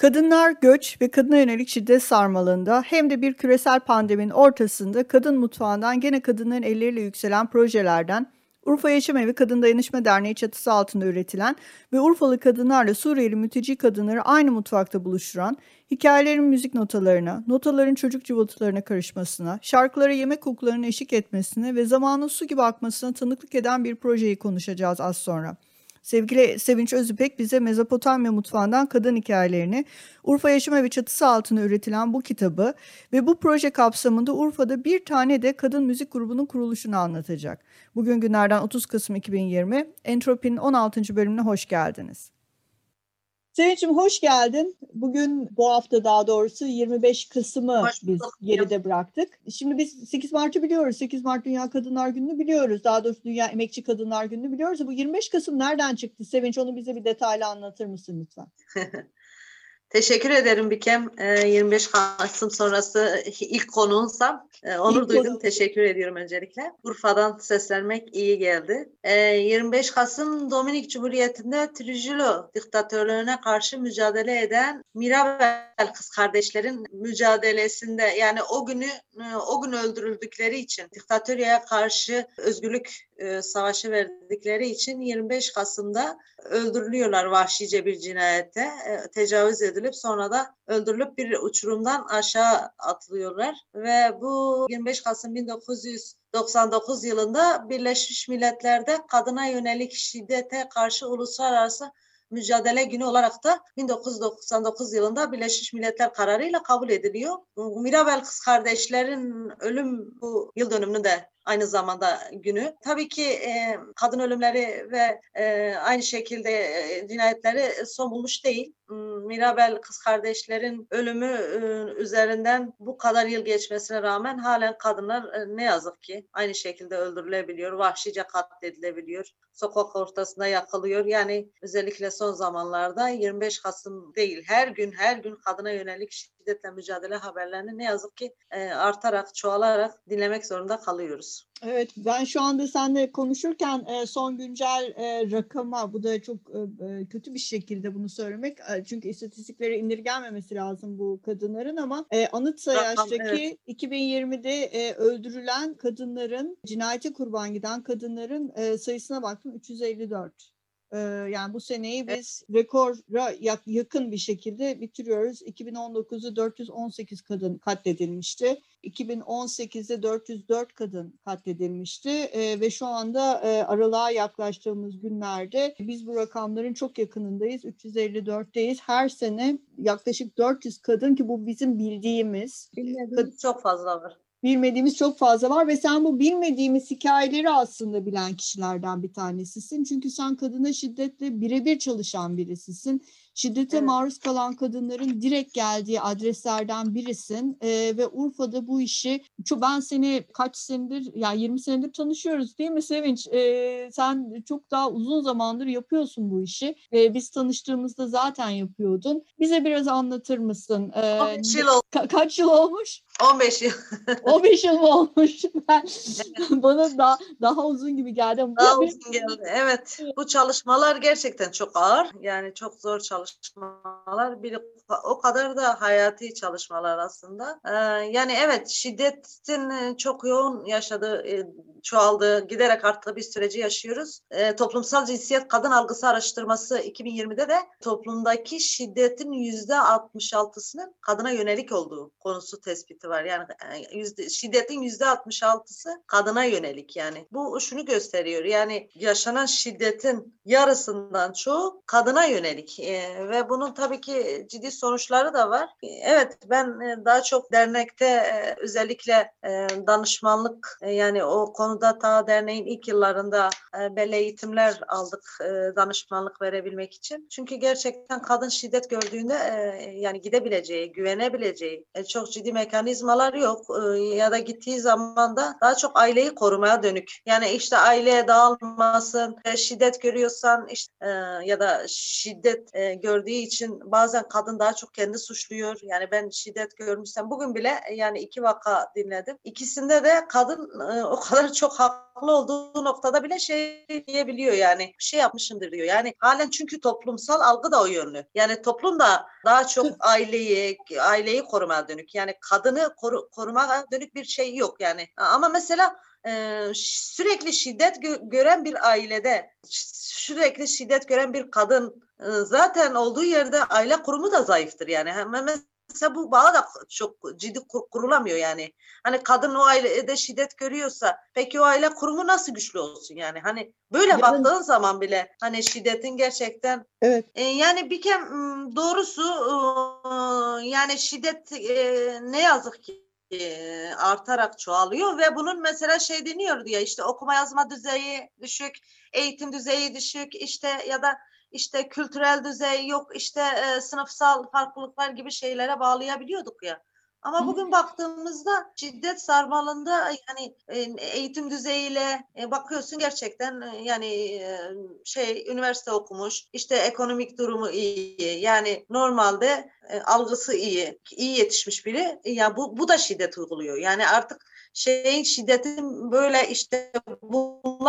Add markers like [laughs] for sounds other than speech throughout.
Kadınlar göç ve kadına yönelik şiddet sarmalında hem de bir küresel pandeminin ortasında kadın mutfağından gene kadınların elleriyle yükselen projelerden Urfa Yaşam Evi Kadın Dayanışma Derneği çatısı altında üretilen ve Urfalı kadınlarla Suriyeli mülteci kadınları aynı mutfakta buluşturan, hikayelerin müzik notalarına, notaların çocuk cıvıltılarına karışmasına, şarkılara yemek kokularının eşlik etmesine ve zamanın su gibi akmasına tanıklık eden bir projeyi konuşacağız az sonra. Sevgili Sevinç Özüpek bize Mezopotamya mutfağından kadın hikayelerini, Urfa Yaşam Evi çatısı altında üretilen bu kitabı ve bu proje kapsamında Urfa'da bir tane de kadın müzik grubunun kuruluşunu anlatacak. Bugün günlerden 30 Kasım 2020, Entropi'nin 16. bölümüne hoş geldiniz. Sevinç'im hoş geldin. Bugün bu hafta daha doğrusu 25 Kasım'ı biz geride bıraktık. Şimdi biz 8 Mart'ı biliyoruz. 8 Mart Dünya Kadınlar Günü'nü biliyoruz. Daha doğrusu Dünya Emekçi Kadınlar Günü'nü biliyoruz. Bu 25 Kasım nereden çıktı? Sevinç onu bize bir detaylı anlatır mısın lütfen? [laughs] Teşekkür ederim Bikem. 25 ee, Kasım sonrası ilk konuğunsam e, onur ilk duydum. Konu. Teşekkür ediyorum öncelikle. Urfa'dan seslenmek iyi geldi. 25 ee, Kasım Dominik Cumhuriyeti'nde Trujillo diktatörlüğüne karşı mücadele eden Mirabel kız kardeşlerin mücadelesinde yani o günü e, o gün öldürüldükleri için diktatörye karşı özgürlük e, savaşı verdikleri için 25 Kasım'da öldürülüyorlar vahşice bir cinayete. E, tecavüz edilip sonra da öldürülüp bir uçurumdan aşağı atılıyorlar. Ve bu 25 Kasım 1999 yılında Birleşmiş Milletler'de kadına yönelik şiddete karşı uluslararası mücadele günü olarak da 1999 yılında Birleşmiş Milletler kararıyla kabul ediliyor. Mirabel kız kardeşlerin ölüm bu yıl dönümünü de aynı zamanda günü. Tabii ki e, kadın ölümleri ve e, aynı şekilde e, cinayetleri son bulmuş değil. Hmm, Mirabel kız kardeşlerin ölümü e, üzerinden bu kadar yıl geçmesine rağmen halen kadınlar e, ne yazık ki aynı şekilde öldürülebiliyor, vahşice katledilebiliyor, sokak ortasında yakılıyor. Yani özellikle son zamanlarda 25 Kasım değil her gün her gün kadına yönelik şiddetle mücadele haberlerini ne yazık ki e, artarak, çoğalarak dinlemek zorunda kalıyoruz. Evet, ben şu anda seninle konuşurken e, son güncel e, rakama, bu da çok e, kötü bir şekilde bunu söylemek, çünkü istatistiklere indirgenmemesi lazım bu kadınların ama e, Anıtsayaş'taki evet. 2020'de e, öldürülen kadınların, cinayete kurban giden kadınların sayısına baktım 354 yani bu seneyi biz rekora yakın bir şekilde bitiriyoruz. 2019'da 418 kadın katledilmişti. 2018'de 404 kadın katledilmişti ve şu anda aralığa yaklaştığımız günlerde biz bu rakamların çok yakınındayız. 354'teyiz. Her sene yaklaşık 400 kadın ki bu bizim bildiğimiz. Bilmediğimiz çok fazla var bilmediğimiz çok fazla var ve sen bu bilmediğimiz hikayeleri aslında bilen kişilerden bir tanesisin. Çünkü sen kadına şiddetle birebir çalışan birisisin. Şiddete evet. maruz kalan kadınların direkt geldiği adreslerden birisin e, ve Urfa'da bu işi çok ben seni kaç senedir yani 20 senedir tanışıyoruz değil mi Sevinç? E, sen çok daha uzun zamandır yapıyorsun bu işi. E, biz tanıştığımızda zaten yapıyordun. Bize biraz anlatır mısın? E, 15 yıl oldu. Ka- kaç yıl olmuş? 15 yıl. [laughs] 15 yıl mı olmuş? [laughs] Ben, [laughs] bana daha, daha uzun gibi geldi. Daha uzun geldi. Evet. Bu çalışmalar gerçekten çok ağır. Yani çok zor çalışmalar çalışmalar bir o kadar da hayati çalışmalar aslında. Ee, yani evet şiddetin e, çok yoğun yaşadığı, e, çoğaldığı, giderek arttığı bir süreci yaşıyoruz. E, toplumsal cinsiyet kadın algısı araştırması 2020'de de toplumdaki şiddetin yüzde 66'sının kadına yönelik olduğu konusu tespiti var. Yani e, yüzde, şiddetin yüzde 66'sı kadına yönelik yani. Bu şunu gösteriyor yani yaşanan şiddetin yarısından çoğu kadına yönelik e, ve bunun tabii ki ciddi sonuçları da var. Evet ben e, daha çok dernekte e, özellikle e, danışmanlık yani o konu konuda ta derneğin ilk yıllarında e, belli eğitimler aldık e, danışmanlık verebilmek için. Çünkü gerçekten kadın şiddet gördüğünde e, yani gidebileceği, güvenebileceği e, çok ciddi mekanizmalar yok. E, ya da gittiği zaman da daha çok aileyi korumaya dönük. Yani işte aileye dağılmasın, e, şiddet görüyorsan işte, e, ya da şiddet e, gördüğü için bazen kadın daha çok kendi suçluyor. Yani ben şiddet görmüşsem bugün bile e, yani iki vaka dinledim. İkisinde de kadın e, o kadar çok haklı olduğu noktada bile şey diyebiliyor yani bir şey yapmışımdır diyor. Yani halen çünkü toplumsal algı da o yönlü. Yani toplum da daha çok aileyi aileyi korumaya dönük. Yani kadını koru, korumaya dönük bir şey yok yani. Ama mesela e, sürekli şiddet gö- gören bir ailede sürekli şiddet gören bir kadın e, zaten olduğu yerde aile kurumu da zayıftır yani. Hemen mesela bu bağ da çok ciddi kur, kurulamıyor yani. Hani kadın o ailede şiddet görüyorsa peki o aile kurumu nasıl güçlü olsun yani? Hani böyle Yani- baktığın zaman bile hani şiddetin gerçekten Evet. e, yani bir kem doğrusu e, yani şiddet e, ne yazık ki e, artarak çoğalıyor ve bunun mesela şey deniyor diye işte okuma yazma düzeyi düşük, eğitim düzeyi düşük işte ya da işte kültürel düzey yok işte e, sınıfsal farklılıklar gibi şeylere bağlayabiliyorduk ya. Ama bugün baktığımızda şiddet sarmalında yani e, eğitim düzeyiyle e, bakıyorsun gerçekten e, yani şey üniversite okumuş işte ekonomik durumu iyi yani normalde algısı iyi iyi yetişmiş biri ya bu bu da şiddet uyguluyor yani artık şeyin şiddetin böyle işte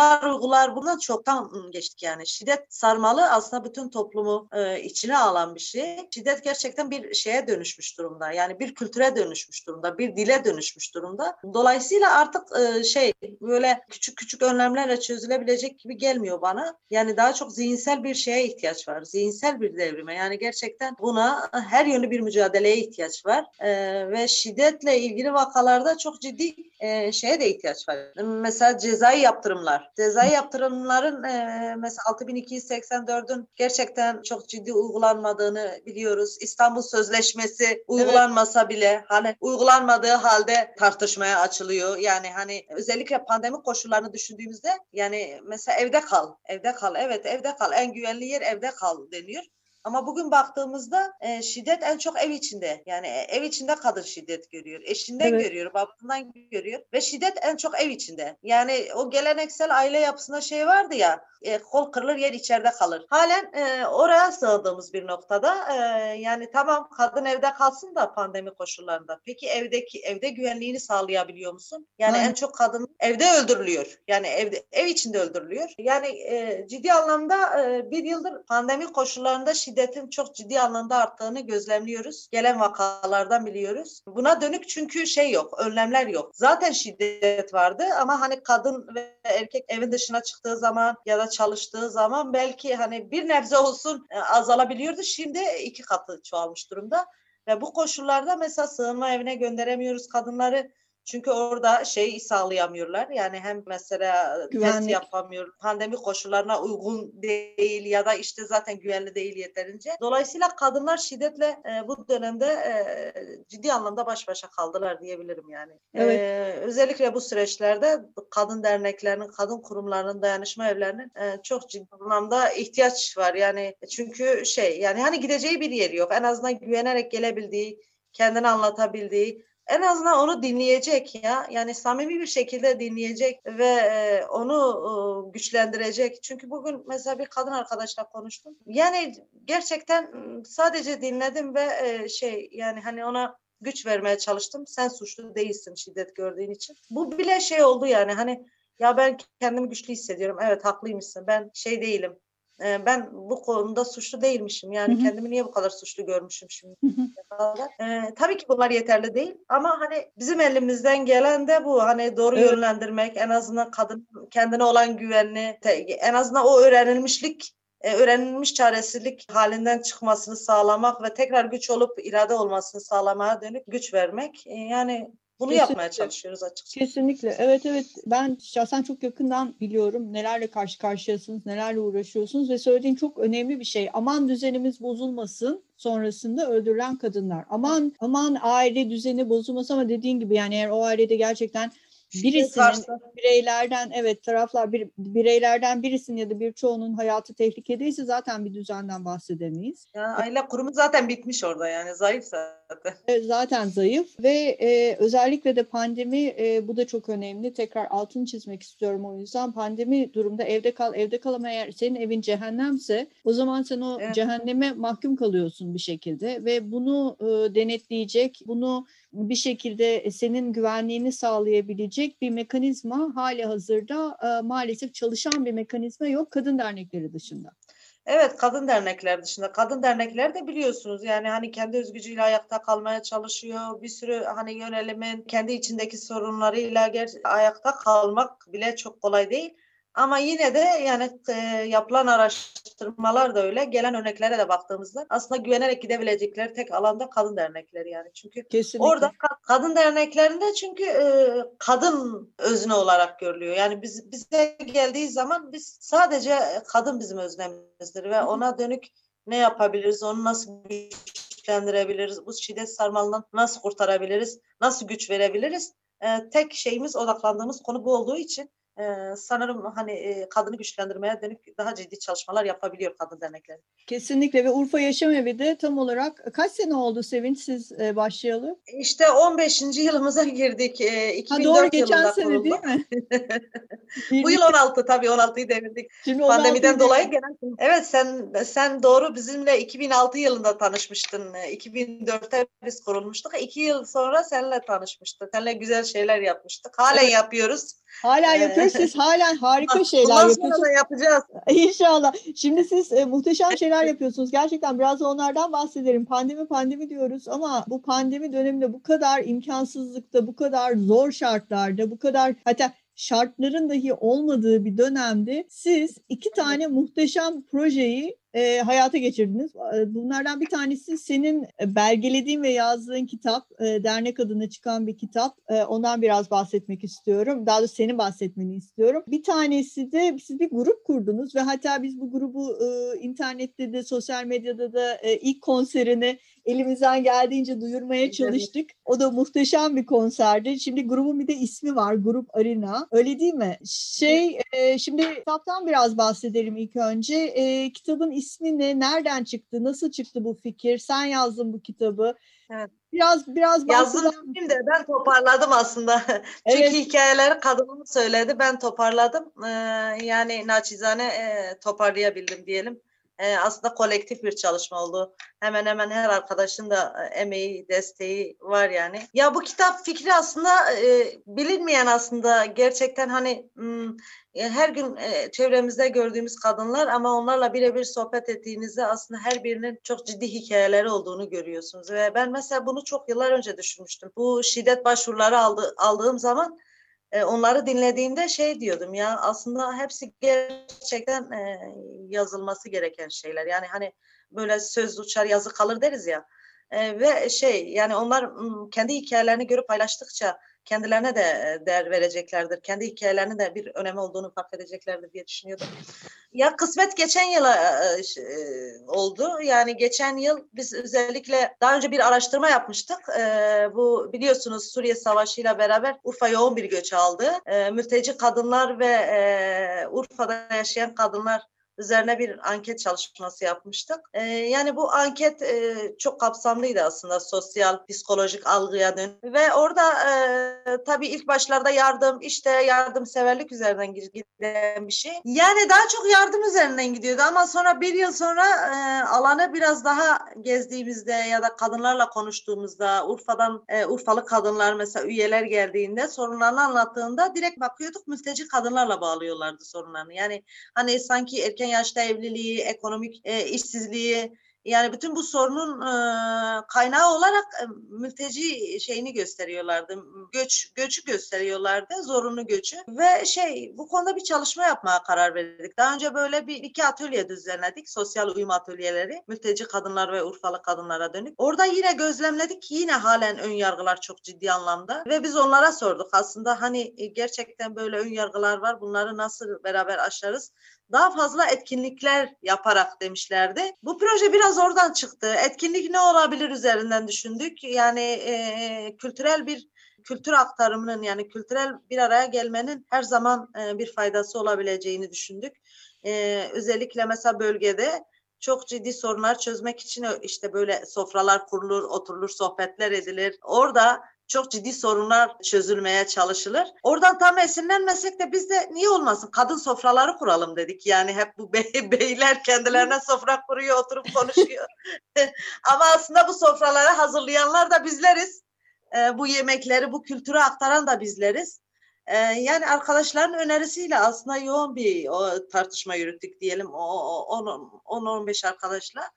bunlar uygular bundan çoktan geçtik yani. Şiddet sarmalı aslında bütün toplumu e, içine alan bir şey. Şiddet gerçekten bir şeye dönüşmüş durumda. Yani bir kültüre dönüşmüş durumda bir dile dönüşmüş durumda. Dolayısıyla artık e, şey böyle küçük küçük önlemlerle çözülebilecek gibi gelmiyor bana. Yani daha çok zihinsel bir şeye ihtiyaç var zihinsel bir devrime. Yani gerçekten buna her yönlü bir mücadeleye ihtiyaç var. E, ve şiddetle ilgili vakalarda çok ciddi e, şeye de ihtiyaç var. Mesela cezai yaptırımlar. Cezai yaptırımların e, mesela 6284'ün gerçekten çok ciddi uygulanmadığını biliyoruz. İstanbul Sözleşmesi uygulanmasa bile hani uygulanmadığı halde tartışmaya açılıyor. Yani hani özellikle pandemi koşullarını düşündüğümüzde yani mesela evde kal, evde kal. Evet evde kal. En güvenli yer evde kal deniyor. Ama bugün baktığımızda e, şiddet en çok ev içinde. Yani e, ev içinde kadın şiddet görüyor. Eşinden Evet. görüyor, babasından görüyor. Ve şiddet en çok ev içinde. Yani o geleneksel aile yapısında şey vardı ya, e, kol kırılır yer içeride kalır. Halen e, oraya sığındığımız bir noktada. E, yani tamam kadın evde kalsın da pandemi koşullarında. Peki evdeki evde güvenliğini sağlayabiliyor musun? Yani Aynen. en çok kadın evde öldürülüyor. Yani evde ev içinde öldürülüyor. Yani e, ciddi anlamda e, bir yıldır pandemi koşullarında şiddetin çok ciddi anlamda arttığını gözlemliyoruz. Gelen vakalardan biliyoruz. Buna dönük çünkü şey yok, önlemler yok. Zaten şiddet vardı ama hani kadın ve erkek evin dışına çıktığı zaman ya da çalıştığı zaman belki hani bir nebze olsun e, azalabiliyordu. Şimdi iki katı çoğalmış durumda. Ve bu koşullarda mesela sığınma evine gönderemiyoruz kadınları. Çünkü orada şey sağlayamıyorlar. Yani hem mesela test Güvenlik. yapamıyor. Pandemi koşullarına uygun değil ya da işte zaten güvenli değil yeterince. Dolayısıyla kadınlar şiddetle e, bu dönemde e, ciddi anlamda baş başa kaldılar diyebilirim yani. Evet. E, özellikle bu süreçlerde kadın derneklerinin, kadın kurumlarının, dayanışma evlerinin e, çok ciddi anlamda ihtiyaç var. Yani çünkü şey yani hani gideceği bir yeri yok. En azından güvenerek gelebildiği, kendini anlatabildiği, en azından onu dinleyecek ya. Yani samimi bir şekilde dinleyecek ve e, onu e, güçlendirecek. Çünkü bugün mesela bir kadın arkadaşla konuştum. Yani gerçekten sadece dinledim ve e, şey yani hani ona güç vermeye çalıştım. Sen suçlu değilsin şiddet gördüğün için. Bu bile şey oldu yani hani ya ben kendimi güçlü hissediyorum. Evet haklıymışsın. Ben şey değilim. E, ben bu konuda suçlu değilmişim. Yani kendimi niye bu kadar suçlu görmüşüm şimdi? Kadar. Ee, tabii ki bunlar yeterli değil ama hani bizim elimizden gelen de bu hani doğru Evet. yönlendirmek en azından kadın kendine olan güvenli te- en azından o öğrenilmişlik e, öğrenilmiş çaresizlik halinden çıkmasını sağlamak ve tekrar güç olup irade olmasını sağlamaya dönük güç vermek E, yani bunu yapmaya Kesinlikle. çalışıyoruz açıkçası. Kesinlikle. Evet evet. Ben şahsen çok yakından biliyorum nelerle karşı karşıyasınız, nelerle uğraşıyorsunuz ve söylediğin çok önemli bir şey. Aman düzenimiz bozulmasın sonrasında öldürülen kadınlar. Aman aman aile düzeni bozulmasın ama dediğin gibi yani eğer o ailede gerçekten birisinin Varsa- bireylerden evet taraflar bir, bireylerden birisinin ya da birçoğunun hayatı tehlikedeyse zaten bir düzenden bahsedemeyiz. Ya aile kurumu zaten bitmiş orada yani zayıf zaten. E, zaten zayıf ve e, özellikle de pandemi e, bu da çok önemli. Tekrar altını çizmek istiyorum o yüzden. Pandemi durumda evde kal, evde kal ama eğer senin evin cehennemse o zaman sen o Evet. cehenneme mahkum kalıyorsun bir şekilde ve bunu e, denetleyecek, bunu bir şekilde senin güvenliğini sağlayabilecek bir mekanizma hali hazırda e, maalesef çalışan bir mekanizma yok kadın dernekleri dışında. Evet kadın dernekler dışında. Kadın dernekler de biliyorsunuz yani hani kendi özgücüyle ayakta kalmaya çalışıyor. Bir sürü hani yönelimin kendi içindeki sorunlarıyla ger- ayakta kalmak bile çok kolay değil. Ama yine de yani e, yapılan araştırmalar da öyle. Gelen örneklere de baktığımızda aslında güvenerek gidebilecekleri tek alanda kadın dernekleri yani. Çünkü Kesinlikle. Orada ka- kadın derneklerinde çünkü e, kadın özne olarak görülüyor. Yani biz bize geldiği zaman biz sadece kadın bizim öznemizdir ve ona dönük ne yapabiliriz, onu nasıl güçlendirebiliriz, bu şiddet sarmalından nasıl kurtarabiliriz, nasıl güç verebiliriz? E, tek şeyimiz odaklandığımız konu bu olduğu için e, sanırım hani e, kadını güçlendirmeye dönük daha ciddi çalışmalar yapabiliyor kadın dernekleri. Kesinlikle ve Urfa Yaşam Evi de tam olarak kaç sene oldu Sevinç siz e, başlayalı? İşte 15. yılımıza girdik. E, 2004 Ha doğru geçen sene kuruldu. değil mi? [laughs] Bu yıl 16 tabii 16'yı devirdik. [laughs] Şimdi Pandemiden 16'yı dolayı gelen. Evet sen sen doğru bizimle 2006 yılında tanışmıştın. 2004'te biz kurulmuştuk. İki yıl sonra seninle tanışmıştık. Seninle güzel şeyler yapmıştık. Halen Evet. yapıyoruz. Hala Ee, yapıyoruz. Siz halen harika şeyler sonra yapıyorsunuz. yapacağız. [laughs] İnşallah. Şimdi siz e, muhteşem şeyler yapıyorsunuz. Gerçekten biraz da onlardan bahsedelim. Pandemi pandemi diyoruz ama bu pandemi döneminde bu kadar imkansızlıkta, bu kadar zor şartlarda, bu kadar hatta şartların dahi olmadığı bir dönemde siz iki tane muhteşem projeyi e, hayata geçirdiniz. E, Bunlardan bir tanesi senin e, belgelediğin ve yazdığın kitap, e, dernek adına çıkan bir kitap. E, ondan biraz bahsetmek istiyorum. Daha doğrusu senin bahsetmeni istiyorum. Bir tanesi de siz bir grup kurdunuz ve hatta biz bu grubu e, internette de sosyal medyada da e, ilk konserini elimizden geldiğince duyurmaya çalıştık. O da muhteşem bir konserdi. Şimdi grubun bir de ismi var. Grup Arena. Öyle değil mi? Şey e, şimdi kitaptan biraz bahsedelim ilk önce. E, kitabın ismi ne? Nereden çıktı? Nasıl çıktı bu fikir? Sen yazdın bu kitabı. Evet. Biraz biraz Yazdım de ben toparladım aslında. [laughs] Çünkü Evet. hikayeleri kadınım söyledi. Ben toparladım. Ee, yani naçizane e, toparlayabildim diyelim. E, aslında kolektif bir çalışma oldu. Hemen hemen her arkadaşın da e, emeği, desteği var yani. Ya bu kitap fikri aslında e, bilinmeyen aslında gerçekten hani hmm, e, her gün e, çevremizde gördüğümüz kadınlar ama onlarla birebir sohbet ettiğinizde aslında her birinin çok ciddi hikayeleri olduğunu görüyorsunuz. Ve ben mesela bunu çok yıllar önce düşünmüştüm. Bu şiddet başvuruları aldı, aldığım zaman e, onları dinlediğimde şey diyordum ya aslında hepsi gerçekten e, yazılması gereken şeyler. Yani hani böyle söz uçar yazı kalır deriz ya. E, ve şey yani onlar kendi hikayelerini görüp paylaştıkça kendilerine de e, değer vereceklerdir. Kendi hikayelerinin de bir önemi olduğunu fark edeceklerdir diye düşünüyordum. Ya kısmet geçen yıla e, e, oldu. Yani geçen yıl biz özellikle daha önce bir araştırma yapmıştık. Bu biliyorsunuz Suriye Savaşı ile beraber Urfa yoğun bir göç aldı. Mülteci kadınlar ve Urfa'da yaşayan kadınlar üzerine bir anket çalışması yapmıştık. E, yani bu anket e, çok kapsamlıydı aslında sosyal, psikolojik algıya dön. Ve orada e, tabii ilk başlarda yardım, işte yardımseverlik üzerinden giden bir şey. Yani daha çok yardım üzerinden gidiyordu ama sonra bir yıl sonra e, alanı biraz daha gezdiğimizde ya da kadınlarla konuştuğumuzda Urfa'dan e, Urfalı kadınlar mesela üyeler geldiğinde sorunlarını anlattığında direkt bakıyorduk mülteci kadınlarla bağlıyorlardı sorunlarını. Yani hani sanki erken yaşta evliliği, ekonomik e, işsizliği yani bütün bu sorunun e, kaynağı olarak e, mülteci şeyini gösteriyorlardı. Göç göçü gösteriyorlardı, zorunlu göçü. Ve şey bu konuda bir çalışma yapmaya karar verdik. Daha önce böyle bir iki atölye düzenledik. Sosyal uyum atölyeleri. Mülteci kadınlar ve Urfalı kadınlara dönük. Orada yine gözlemledik ki yine halen ön yargılar çok ciddi anlamda. Ve biz onlara sorduk aslında hani e, gerçekten böyle ön yargılar var. Bunları nasıl beraber aşarız? Daha fazla etkinlikler yaparak demişlerdi. Bu proje biraz oradan çıktı. Etkinlik ne olabilir üzerinden düşündük. Yani e, kültürel bir kültür aktarımının yani kültürel bir araya gelmenin her zaman e, bir faydası olabileceğini düşündük. E, özellikle mesela bölgede çok ciddi sorunlar çözmek için işte böyle sofralar kurulur, oturulur, sohbetler edilir. Orada çok ciddi sorunlar çözülmeye çalışılır. Oradan tam esinlenmesek de biz de niye olmasın kadın sofraları kuralım dedik. Yani hep bu bey, [laughs] beyler kendilerine sofra kuruyor, oturup konuşuyor. [laughs] Ama aslında bu sofraları hazırlayanlar da bizleriz. Ee, bu yemekleri, bu kültürü aktaran da bizleriz. Ee, yani arkadaşların önerisiyle aslında yoğun bir o, tartışma yürüttük diyelim o 10-15 arkadaşla.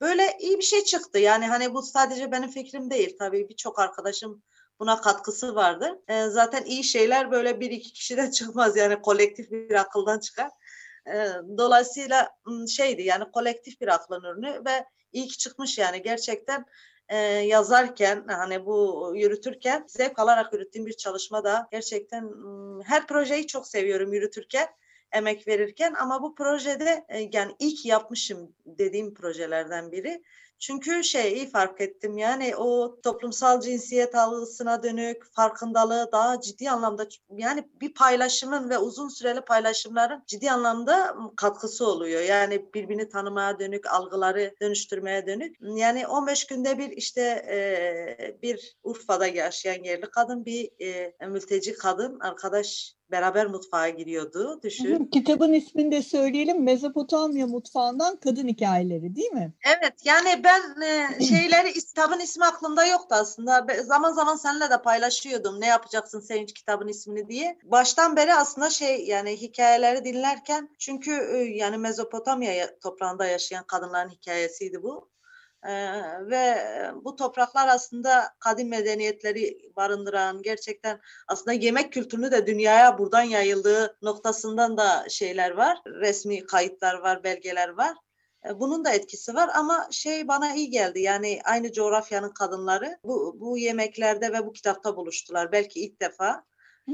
Böyle iyi bir şey çıktı. Yani hani bu sadece benim fikrim değil. Tabii birçok arkadaşım buna katkısı vardı. E, zaten iyi şeyler böyle bir iki kişiden [laughs] çıkmaz yani kolektif bir akıldan çıkar. E, dolayısıyla şeydi yani kolektif bir aklın ürünü ve iyi ki çıkmış yani gerçekten e, yazarken hani bu yürütürken zevk alarak yürüttüğüm bir çalışma da gerçekten her projeyi çok seviyorum yürütürken emek verirken ama bu projede yani ilk yapmışım dediğim projelerden biri. Çünkü şeyi fark ettim yani o toplumsal cinsiyet algısına dönük farkındalığı daha ciddi anlamda yani bir paylaşımın ve uzun süreli paylaşımların ciddi anlamda katkısı oluyor. Yani birbirini tanımaya dönük, algıları dönüştürmeye dönük. Yani 15 günde bir işte e, bir Urfa'da yaşayan yerli kadın bir e, mülteci kadın arkadaş beraber mutfağa giriyordu. Düşün. Kitabın ismini de söyleyelim. Mezopotamya mutfağından kadın hikayeleri değil mi? Evet yani ben e, şeyleri kitabın ismi aklımda yoktu aslında. Zaman zaman seninle de paylaşıyordum. Ne yapacaksın Sevinç kitabın ismini diye. Baştan beri aslında şey yani hikayeleri dinlerken çünkü e, yani Mezopotamya toprağında yaşayan kadınların hikayesiydi bu. Ee, ve bu topraklar aslında kadim medeniyetleri barındıran gerçekten aslında yemek kültürünü de dünyaya buradan yayıldığı noktasından da şeyler var. Resmi kayıtlar var, belgeler var. Ee, bunun da etkisi var ama şey bana iyi geldi. Yani aynı coğrafyanın kadınları bu, bu yemeklerde ve bu kitapta buluştular. Belki ilk defa.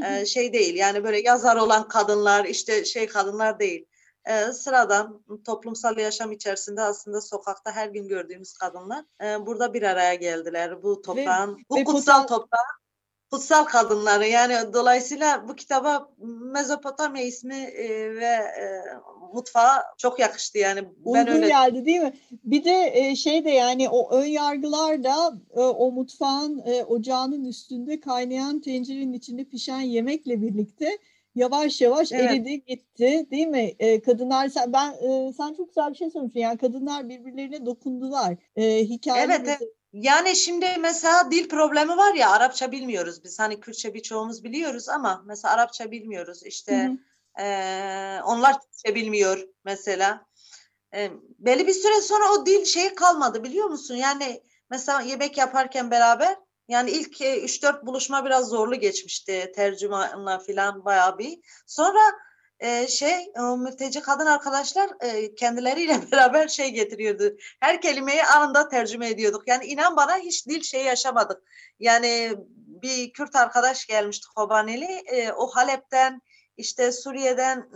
Ee, şey değil yani böyle yazar olan kadınlar işte şey kadınlar değil e, sıradan toplumsal yaşam içerisinde aslında sokakta her gün gördüğümüz kadınlar e, burada bir araya geldiler. Bu toprağın, ve, bu ve kutsal toprağın kutsal kadınları yani dolayısıyla bu kitaba Mezopotamya ismi e, ve e, mutfağa çok yakıştı yani ben Uygun öyle geldi değil mi? Bir de e, şey de yani o ön yargılar da e, o mutfağın e, ocağının üstünde kaynayan tencerenin içinde pişen yemekle birlikte yavaş yavaş evet. eridi gitti değil mi? E, kadınlar sen ben e, sen çok güzel bir şey söylemişsin. Yani kadınlar birbirlerine dokundular. E, hikayemizi... Evet, evet. Yani şimdi mesela dil problemi var ya Arapça bilmiyoruz biz. Hani Kürtçe birçoğumuz biliyoruz ama mesela Arapça bilmiyoruz. İşte E, onlar Türkçe bilmiyor mesela. E, belli bir süre sonra o dil şey kalmadı biliyor musun? Yani mesela yemek yaparken beraber yani ilk 3-4 e, buluşma biraz zorlu geçmişti tercümanla falan bayağı bir. Sonra e, şey o mülteci kadın arkadaşlar e, kendileriyle [laughs] beraber şey getiriyordu. Her kelimeyi anında tercüme ediyorduk. Yani inan bana hiç dil şey yaşamadık. Yani bir Kürt arkadaş gelmişti Kobaneli. E, o Halep'ten işte Suriye'den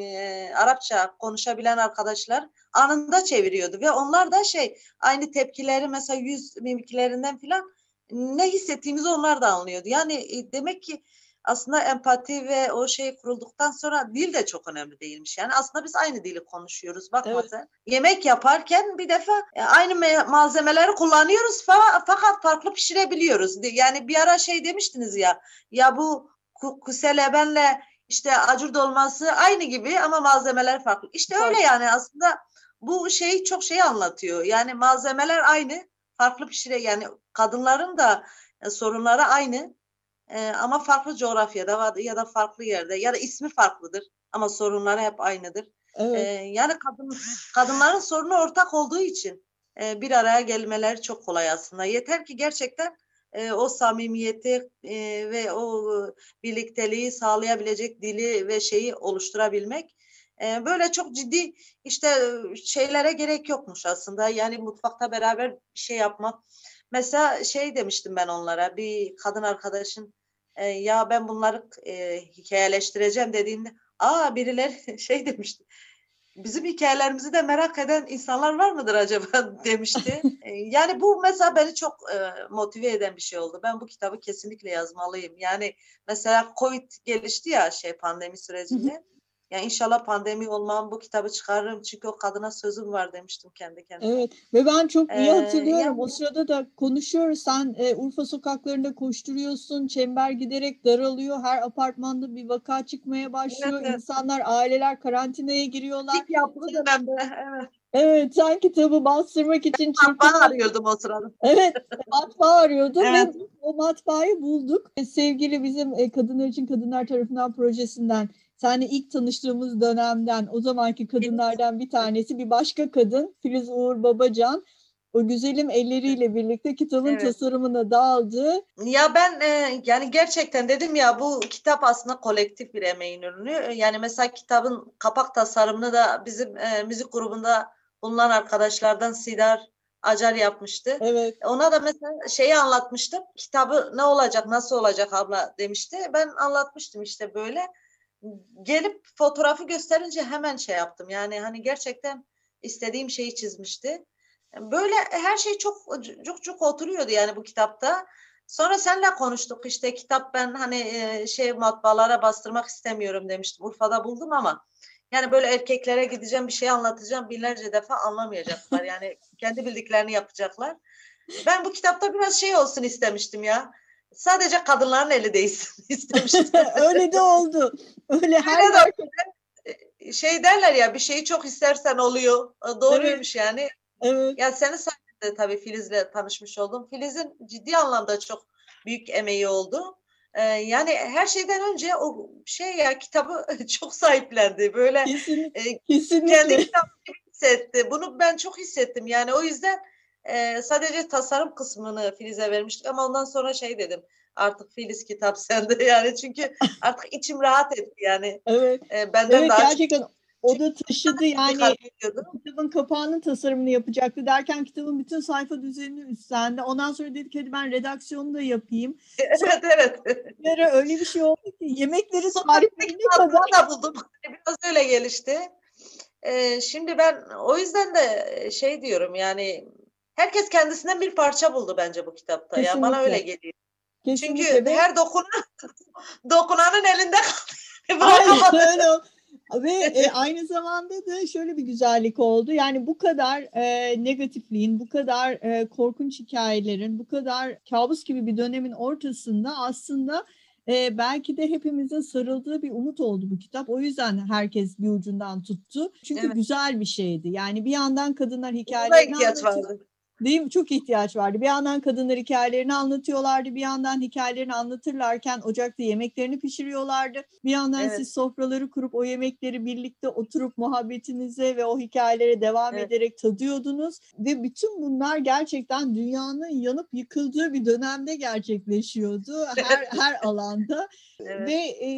e, Arapça konuşabilen arkadaşlar anında çeviriyordu ve onlar da şey aynı tepkileri mesela yüz mimiklerinden filan ne hissettiğimizi onlar da anlıyordu. Yani e, demek ki aslında empati ve o şey kurulduktan sonra dil de çok önemli değilmiş. Yani aslında biz aynı dili konuşuyoruz. Bak evet. sen. Yemek yaparken bir defa e, aynı malzemeleri kullanıyoruz fakat farklı pişirebiliyoruz. Yani bir ara şey demiştiniz ya ya bu kuselebenle işte acur dolması aynı gibi ama malzemeler farklı. İşte öyle yani aslında bu şey çok şey anlatıyor. Yani malzemeler aynı farklı pişire yani kadınların da e, sorunları aynı e, ama farklı coğrafyada ya da farklı yerde ya da ismi farklıdır ama sorunları hep aynıdır. Evet. E, yani kadın kadınların sorunu ortak olduğu için e, bir araya gelmeleri çok kolay aslında. Yeter ki gerçekten e, o samimiyeti e, ve o birlikteliği sağlayabilecek dili ve şeyi oluşturabilmek e, böyle çok ciddi işte şeylere gerek yokmuş aslında. Yani mutfakta beraber bir şey yapmak. Mesela şey demiştim ben onlara bir kadın arkadaşın e, ya ben bunları e, hikayeleştireceğim dediğinde aa birileri [laughs] şey demişti. bizim hikayelerimizi de merak eden insanlar var mıdır acaba [laughs] demişti. E, yani bu mesela beni çok e, motive eden bir şey oldu. Ben bu kitabı kesinlikle yazmalıyım. Yani mesela Covid gelişti ya şey pandemi sürecinde. Ya inşallah pandemi olmam bu kitabı çıkarırım çünkü o kadına sözüm var demiştim kendi kendime. Evet ve ben çok iyi Ee, hatırlıyorum. yani- O sırada da konuşuyoruz. Sen e, Urfa sokaklarında koşturuyorsun. Çember giderek daralıyor. Her apartmanda bir vaka çıkmaya başlıyor. evet. İnsanlar, aileler karantinaya giriyorlar. İlk yaptığı dönemde evet. Evet, sen kitabı bastırmak için Matbaa arıyordum o sırada. Evet, matbaa arıyordum Evet. ve o matbaayı bulduk. E, Sevgili bizim e, Kadınlar için Kadınlar tarafından projesinden, seninle ilk tanıştığımız dönemden, o zamanki kadınlardan bir tanesi, bir başka kadın, Filiz Uğur Babacan, o güzelim elleriyle birlikte kitabın Evet. tasarımına dağıldı. Ya ben e, yani gerçekten dedim ya bu kitap aslında kolektif bir emeğin ürünü. Yani mesela kitabın kapak tasarımını da bizim e, müzik grubunda bulunan arkadaşlardan Sidar Acar yapmıştı. Evet, Ona da mesela şeyi anlatmıştım. Kitabı ne olacak, nasıl olacak abla demişti. Ben anlatmıştım işte böyle. Gelip fotoğrafı gösterince hemen şey yaptım. Yani hani gerçekten istediğim şeyi çizmişti. Böyle her şey çok çok çok oturuyordu yani bu kitapta. Sonra seninle konuştuk işte kitap ben hani e, şey matbaalara bastırmak istemiyorum demiştim. Urfa'da buldum ama yani böyle erkeklere gideceğim bir şey anlatacağım binlerce defa anlamayacaklar. [laughs] Yani kendi bildiklerini yapacaklar. Ben bu kitapta biraz şey olsun istemiştim ya. Sadece kadınların eli değsin [laughs] istemiştim. [laughs] öyle de oldu. Öyle her Öyle de- yer- şey derler ya bir şeyi çok istersen oluyor. E, Doğruymuş yani. Evet, Ya senin sayende tabii Filiz'le tanışmış oldum. Filiz'in ciddi anlamda çok büyük emeği oldu. Ee, yani her şeyden önce o şey ya kitabı [laughs] çok sahiplendi. Böyle kesinlikle. e, kendi kitabı gibi hissetti. Bunu ben çok hissettim. Yani o yüzden e, sadece tasarım kısmını Filiz'e vermiştik ama ondan sonra şey dedim. Artık Filiz kitap [laughs] sende yani çünkü artık içim rahat etti yani. Evet, E, benden evet daha çok gerçekten o da taşıdı yani kitabın kapağının tasarımını yapacaktı derken kitabın bütün sayfa düzenini üstlendi. Ondan sonra dedik hadi ben redaksiyonu da yapayım. [laughs] evet evet. Ara öyle bir şey oldu ki yemekleri Sonra tariflerine kadar da buldum. Biraz öyle gelişti. Ee, şimdi ben o yüzden de şey diyorum yani herkes kendisinden bir parça buldu bence bu kitapta. Ya bana Kesinlikle. öyle geliyor. kesinlikle Çünkü ve- her dokunan [laughs] dokunanın elinde kalıyor. [laughs] Öyle. Ve e, aynı zamanda da şöyle bir güzellik oldu. Yani bu kadar e, negatifliğin, bu kadar e, korkunç hikayelerin, bu kadar kabus gibi bir dönemin ortasında aslında e, belki de hepimizin sarıldığı bir umut oldu bu kitap. O yüzden herkes bir ucundan tuttu. Çünkü Evet. güzel bir şeydi. Yani bir yandan kadınlar hikayelerini anlatıyor. vardı. Değil mi? Çok ihtiyaç vardı. Bir yandan kadınlar hikayelerini anlatıyorlardı. Bir yandan hikayelerini anlatırlarken ocakta yemeklerini pişiriyorlardı. Bir yandan Evet. siz sofraları kurup o yemekleri birlikte oturup muhabbetinize ve o hikayelere devam Evet. ederek tadıyordunuz. Ve bütün bunlar gerçekten dünyanın yanıp yıkıldığı bir dönemde gerçekleşiyordu. Her, her [laughs] alanda. Evet. Ve e,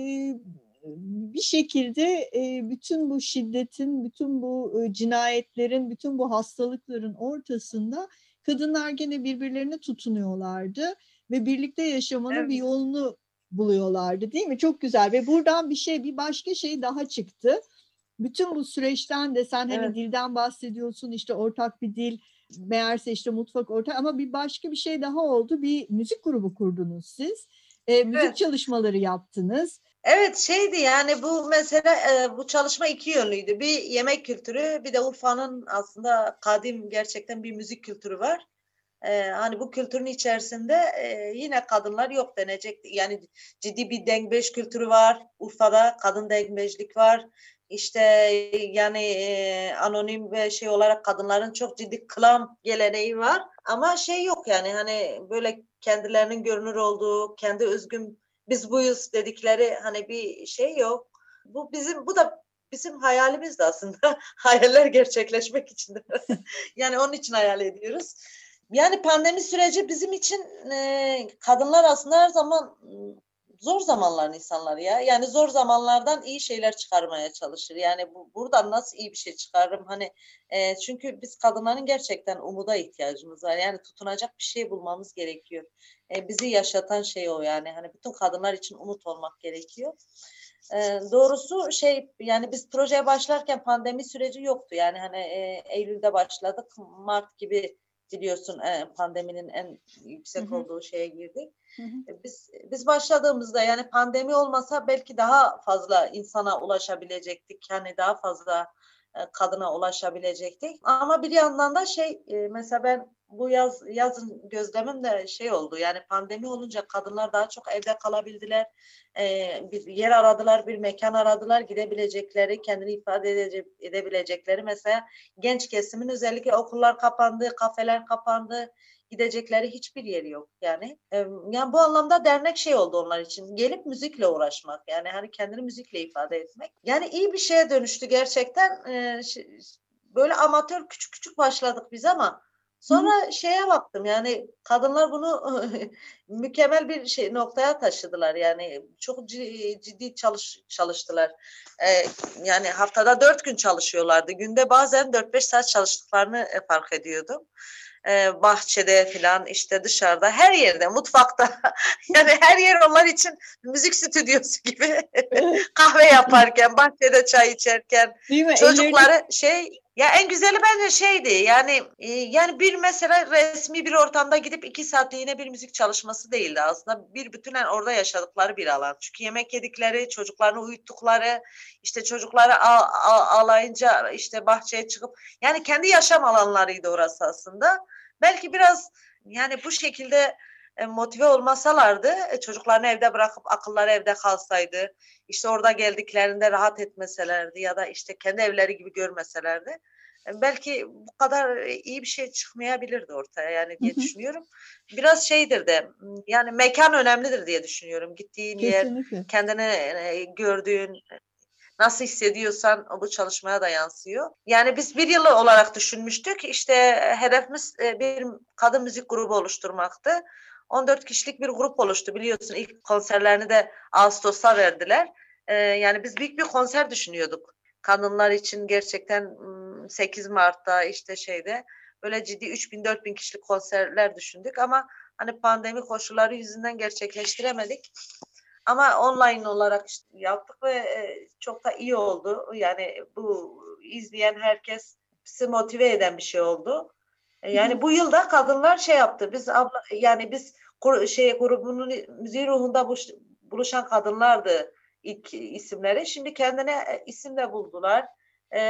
bir şekilde bütün bu şiddetin, bütün bu cinayetlerin, bütün bu hastalıkların ortasında kadınlar gene birbirlerine tutunuyorlardı ve birlikte yaşamanın Evet. bir yolunu buluyorlardı değil mi? Çok güzel ve buradan bir şey, bir başka şey daha çıktı. Bütün bu süreçten de sen hani Evet. dilden bahsediyorsun işte ortak bir dil, meğerse işte mutfak ortak ama bir başka bir şey daha oldu. Bir müzik grubu kurdunuz siz. E, müzik Evet. çalışmaları yaptınız. Evet şeydi yani bu mesela e, bu çalışma iki yönlüydü. Bir yemek kültürü bir de Urfa'nın aslında kadim gerçekten bir müzik kültürü var. E, hani bu kültürün içerisinde e, yine kadınlar yok denecek. Yani ciddi bir dengbeş kültürü var. Urfa'da kadın dengbeşlik var. İşte yani anonim ve şey olarak kadınların çok ciddi klam geleneği var. Ama şey yok yani hani böyle kendilerinin görünür olduğu, kendi özgün biz buyuz dedikleri hani bir şey yok. Bu bizim bu da bizim hayalimiz de aslında. [laughs] Hayaller gerçekleşmek için [laughs] yani onun için hayal ediyoruz. Yani pandemi süreci bizim için e, kadınlar aslında her zaman zor zamanların insanları ya. Yani zor zamanlardan iyi şeyler çıkarmaya çalışır. Yani bu, buradan nasıl iyi bir şey çıkarırım? Hani e, çünkü biz kadınların gerçekten umuda ihtiyacımız var. Yani tutunacak bir şey bulmamız gerekiyor. E, bizi yaşatan şey o yani. Hani bütün kadınlar için umut olmak gerekiyor. E, doğrusu şey yani biz projeye başlarken pandemi süreci yoktu. Yani hani e, Eylül'de başladık. Mart gibi biliyorsun e, pandeminin en yüksek olduğu şeye girdik. E, Biz biz başladığımızda yani pandemi olmasa belki daha fazla insana ulaşabilecektik. Yani daha fazla kadına ulaşabilecektik. Ama bir yandan da şey e, mesela ben bu yaz yazın gözlemim de şey oldu. Yani pandemi olunca kadınlar daha çok evde kalabildiler. E, bir yer aradılar, bir mekan aradılar, gidebilecekleri, kendini ifade edebilecekleri. Mesela genç kesimin özellikle okullar kapandı, kafeler kapandı gidecekleri hiçbir yeri yok yani. Yani bu anlamda dernek şey oldu onlar için. Gelip müzikle uğraşmak yani hani kendini müzikle ifade etmek. Yani iyi bir şeye dönüştü gerçekten. Ş- Böyle amatör küçük küçük başladık biz ama sonra şeye baktım yani kadınlar bunu [laughs] mükemmel bir şey noktaya taşıdılar yani çok ci- ciddi çalış çalıştılar. Ee, yani haftada dört gün çalışıyorlardı. Günde bazen 4-5 saat çalıştıklarını e, fark ediyordum e, bahçede filan işte dışarıda her yerde mutfakta. [laughs] Yani her yer onlar için müzik stüdyosu gibi. [laughs] Kahve yaparken bahçede çay içerken. Çocukları şey ya en güzeli bence şeydi yani e, yani bir mesela resmi bir ortamda gidip iki saatliğine bir müzik çalışması değildi aslında. Bir bütünen orada yaşadıkları bir alan. Çünkü yemek yedikleri çocuklarını uyuttukları işte çocukları ağ- ağ- ağlayınca işte bahçeye çıkıp yani kendi yaşam alanlarıydı orası aslında. Belki biraz yani bu şekilde motive olmasalardı e, çocuklarını evde bırakıp akılları evde kalsaydı işte orada geldiklerinde rahat etmeselerdi ya da işte kendi evleri gibi görmeselerdi e, belki bu kadar e, iyi bir şey çıkmayabilirdi ortaya yani diye Hı hı. düşünüyorum. Biraz şeydir de yani mekan önemlidir diye düşünüyorum. Gittiğin yer, Kesinlikle. kendine e, gördüğün nasıl hissediyorsan bu çalışmaya da yansıyor. Yani biz bir yıl olarak düşünmüştük. İşte hedefimiz e, bir kadın müzik grubu oluşturmaktı. 14 kişilik bir grup oluştu biliyorsun. İlk konserlerini de Ağustos'ta verdiler. E, yani biz büyük bir konser düşünüyorduk. Kadınlar için gerçekten m, 8 Mart'ta işte şeyde böyle ciddi 3000-4000 kişilik konserler düşündük ama hani pandemi koşulları yüzünden gerçekleştiremedik. Ama online olarak işte yaptık ve e, çok da iyi oldu. Yani bu izleyen herkes bizi motive eden bir şey oldu. E, Yani bu yılda kadınlar şey yaptı. Biz abla yani biz şey grubunun müziği ruhunda buluş- buluşan kadınlardı ilk isimleri. Şimdi kendine e, isim de buldular. E,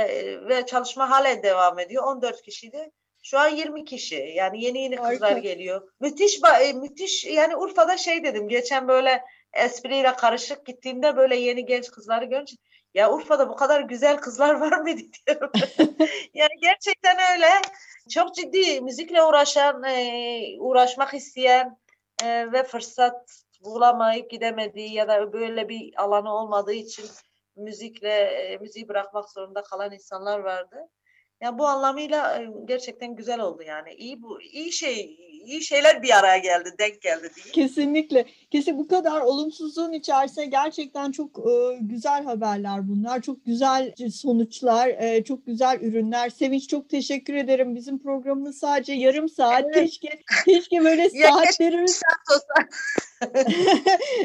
ve çalışma halen devam ediyor. 14 kişiydi. Şu an 20 kişi. Yani yeni yeni kızlar Harika. geliyor. Müthiş e, müthiş yani Urfa'da şey dedim. Geçen böyle espriyle karışık gittiğimde böyle yeni genç kızları görünce ya Urfa'da bu kadar güzel kızlar [laughs] var mıydı diyorum. [laughs] yani gerçekten öyle. Çok ciddi müzikle uğraşan, e, uğraşmak isteyen e, ve fırsat bulamayıp gidemediği ya da böyle bir alanı olmadığı için müzikle e, müziği bırakmak zorunda kalan insanlar vardı. Ya bu anlamıyla e, gerçekten güzel oldu yani. İyi bu iyi şey iyi şeyler bir araya geldi, denk geldi diye. Kesinlikle. Kesin bu kadar olumsuzluğun içerisinde gerçekten çok e, güzel haberler bunlar. Çok güzel sonuçlar, e, çok güzel ürünler. Sevinç çok teşekkür ederim. Bizim programımız sadece yarım saat. Evet. Keşke keşke böyle [laughs] saatlerimiz Saat olsa. [laughs]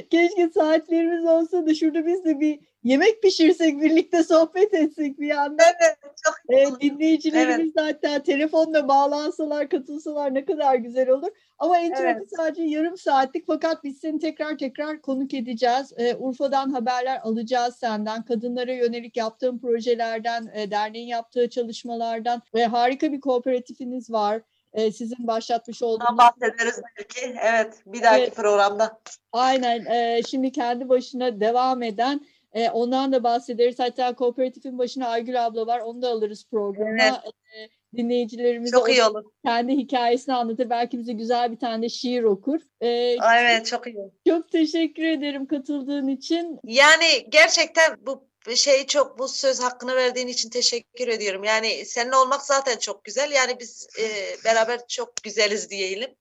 keşke saatlerimiz olsa da şurada biz de bir yemek pişirsek, birlikte sohbet etsek bir yandan. Evet, çok E, dinleyicilerimiz zaten telefonla bağlansalar, katılsalar ne kadar güzel olur. Ama internet Evet. sadece yarım saatlik fakat biz seni tekrar tekrar konuk edeceğiz. E, Urfa'dan haberler alacağız senden. Kadınlara yönelik yaptığın projelerden, e, derneğin yaptığı çalışmalardan ve harika bir kooperatifiniz var. E, sizin başlatmış olduğunuz bahsederiz belki. Evet, bir dahaki Evet. programda. Aynen. e, şimdi kendi başına devam eden e, ondan da bahsederiz. Hatta kooperatifin başına Aygül abla var. Onu da alırız programa. E, dinleyicilerimize Çok iyi olur. kendi hikayesini anlatır. Belki bize güzel bir tane şiir okur. E, Aa, Evet, çok iyi. Çok teşekkür ederim katıldığın için. Yani gerçekten bu şey çok bu söz hakkını verdiğin için teşekkür ediyorum. Yani seninle olmak zaten çok güzel. Yani biz e, beraber çok güzeliz diyelim.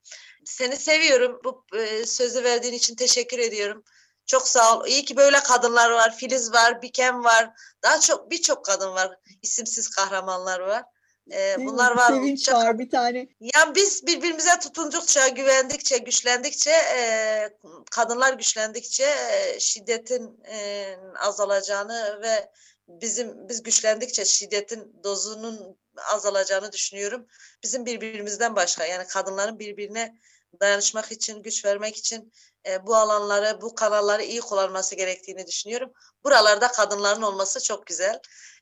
Seni seviyorum. Bu e, sözü verdiğin için teşekkür ediyorum. Çok sağ ol. İyi ki böyle kadınlar var. Filiz var, Bikem var. Daha çok birçok kadın var. İsimsiz kahramanlar var. E, bunlar var. Sevinç Çok, var bir tane. Yani biz birbirimize tutundukça, güvendikçe, güçlendikçe, e, kadınlar güçlendikçe e, şiddetin e, azalacağını ve bizim biz güçlendikçe şiddetin dozunun azalacağını düşünüyorum. Bizim birbirimizden başka yani kadınların birbirine dayanışmak için, güç vermek için e, bu alanları, bu kanalları iyi kullanması gerektiğini düşünüyorum. Buralarda kadınların olması çok güzel.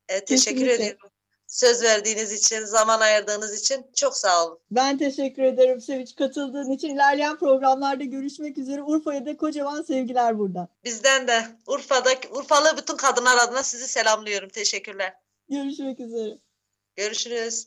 E, teşekkür Kesinlikle. ediyorum. Söz verdiğiniz için, zaman ayırdığınız için çok sağ olun. Ben teşekkür ederim Sevinç katıldığın için. İlerleyen programlarda görüşmek üzere. Urfa'ya da kocaman sevgiler buradan. Bizden de. Urfa'da, Urfalı bütün kadınlar adına sizi selamlıyorum. Teşekkürler. Görüşmek üzere. Görüşürüz.